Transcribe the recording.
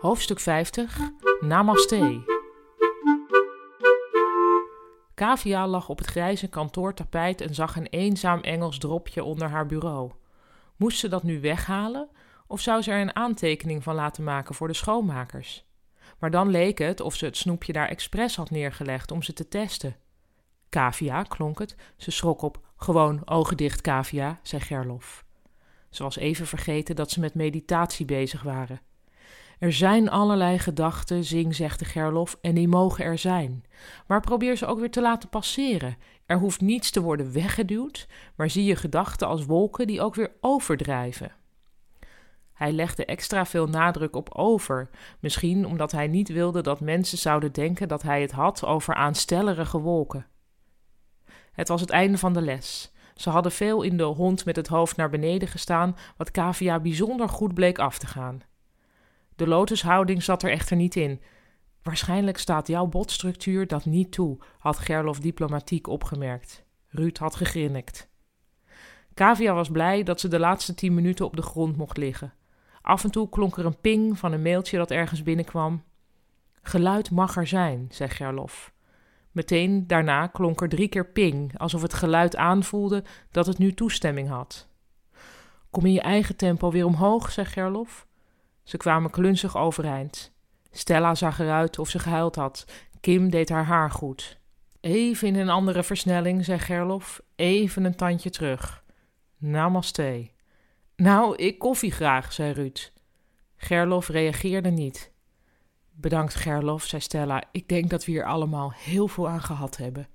Hoofdstuk 50 Namaste. Kavia lag op het grijze kantoortapijt en zag een eenzaam Engels dropje onder haar bureau. Moest ze dat nu weghalen of zou ze er een aantekening van laten maken voor de schoonmakers? Maar dan leek het of ze het snoepje daar expres had neergelegd om ze te testen. Kavia, klonk het. Ze schrok op. Gewoon ogen dicht, Kavia, zei Gerlof. Ze was even vergeten dat ze met meditatie bezig waren. Er zijn allerlei gedachten, zing, zegt de Gerlof, en die mogen er zijn. Maar probeer ze ook weer te laten passeren. Er hoeft niets te worden weggeduwd, maar zie je gedachten als wolken die ook weer overdrijven. Hij legde extra veel nadruk op over, misschien omdat hij niet wilde dat mensen zouden denken dat hij het had over aanstellerige wolken. Het was het einde van de les. Ze hadden veel in de hond met het hoofd naar beneden gestaan, wat Kavia bijzonder goed bleek af te gaan. De lotushouding zat er echter niet in. Waarschijnlijk staat jouw botstructuur dat niet toe, had Gerlof diplomatiek opgemerkt. Ruud had gegrinnikt. Kavia was blij dat ze de laatste tien minuten op de grond mocht liggen. Af en toe klonk er een ping van een mailtje dat ergens binnenkwam. Geluid mag er zijn, zei Gerlof. Meteen daarna klonk er drie keer ping, alsof het geluid aanvoelde dat het nu toestemming had. Kom in je eigen tempo weer omhoog, zei Gerlof. Ze kwamen klunzig overeind. Stella zag eruit of ze gehuild had. Kim deed haar haar goed. Even in een andere versnelling, zei Gerlof. Even een tandje terug. Namaste. Nou, ik koffie graag, zei Ruud. Gerlof reageerde niet. Bedankt, Gerlof, zei Stella. Ik denk dat we hier allemaal heel veel aan gehad hebben.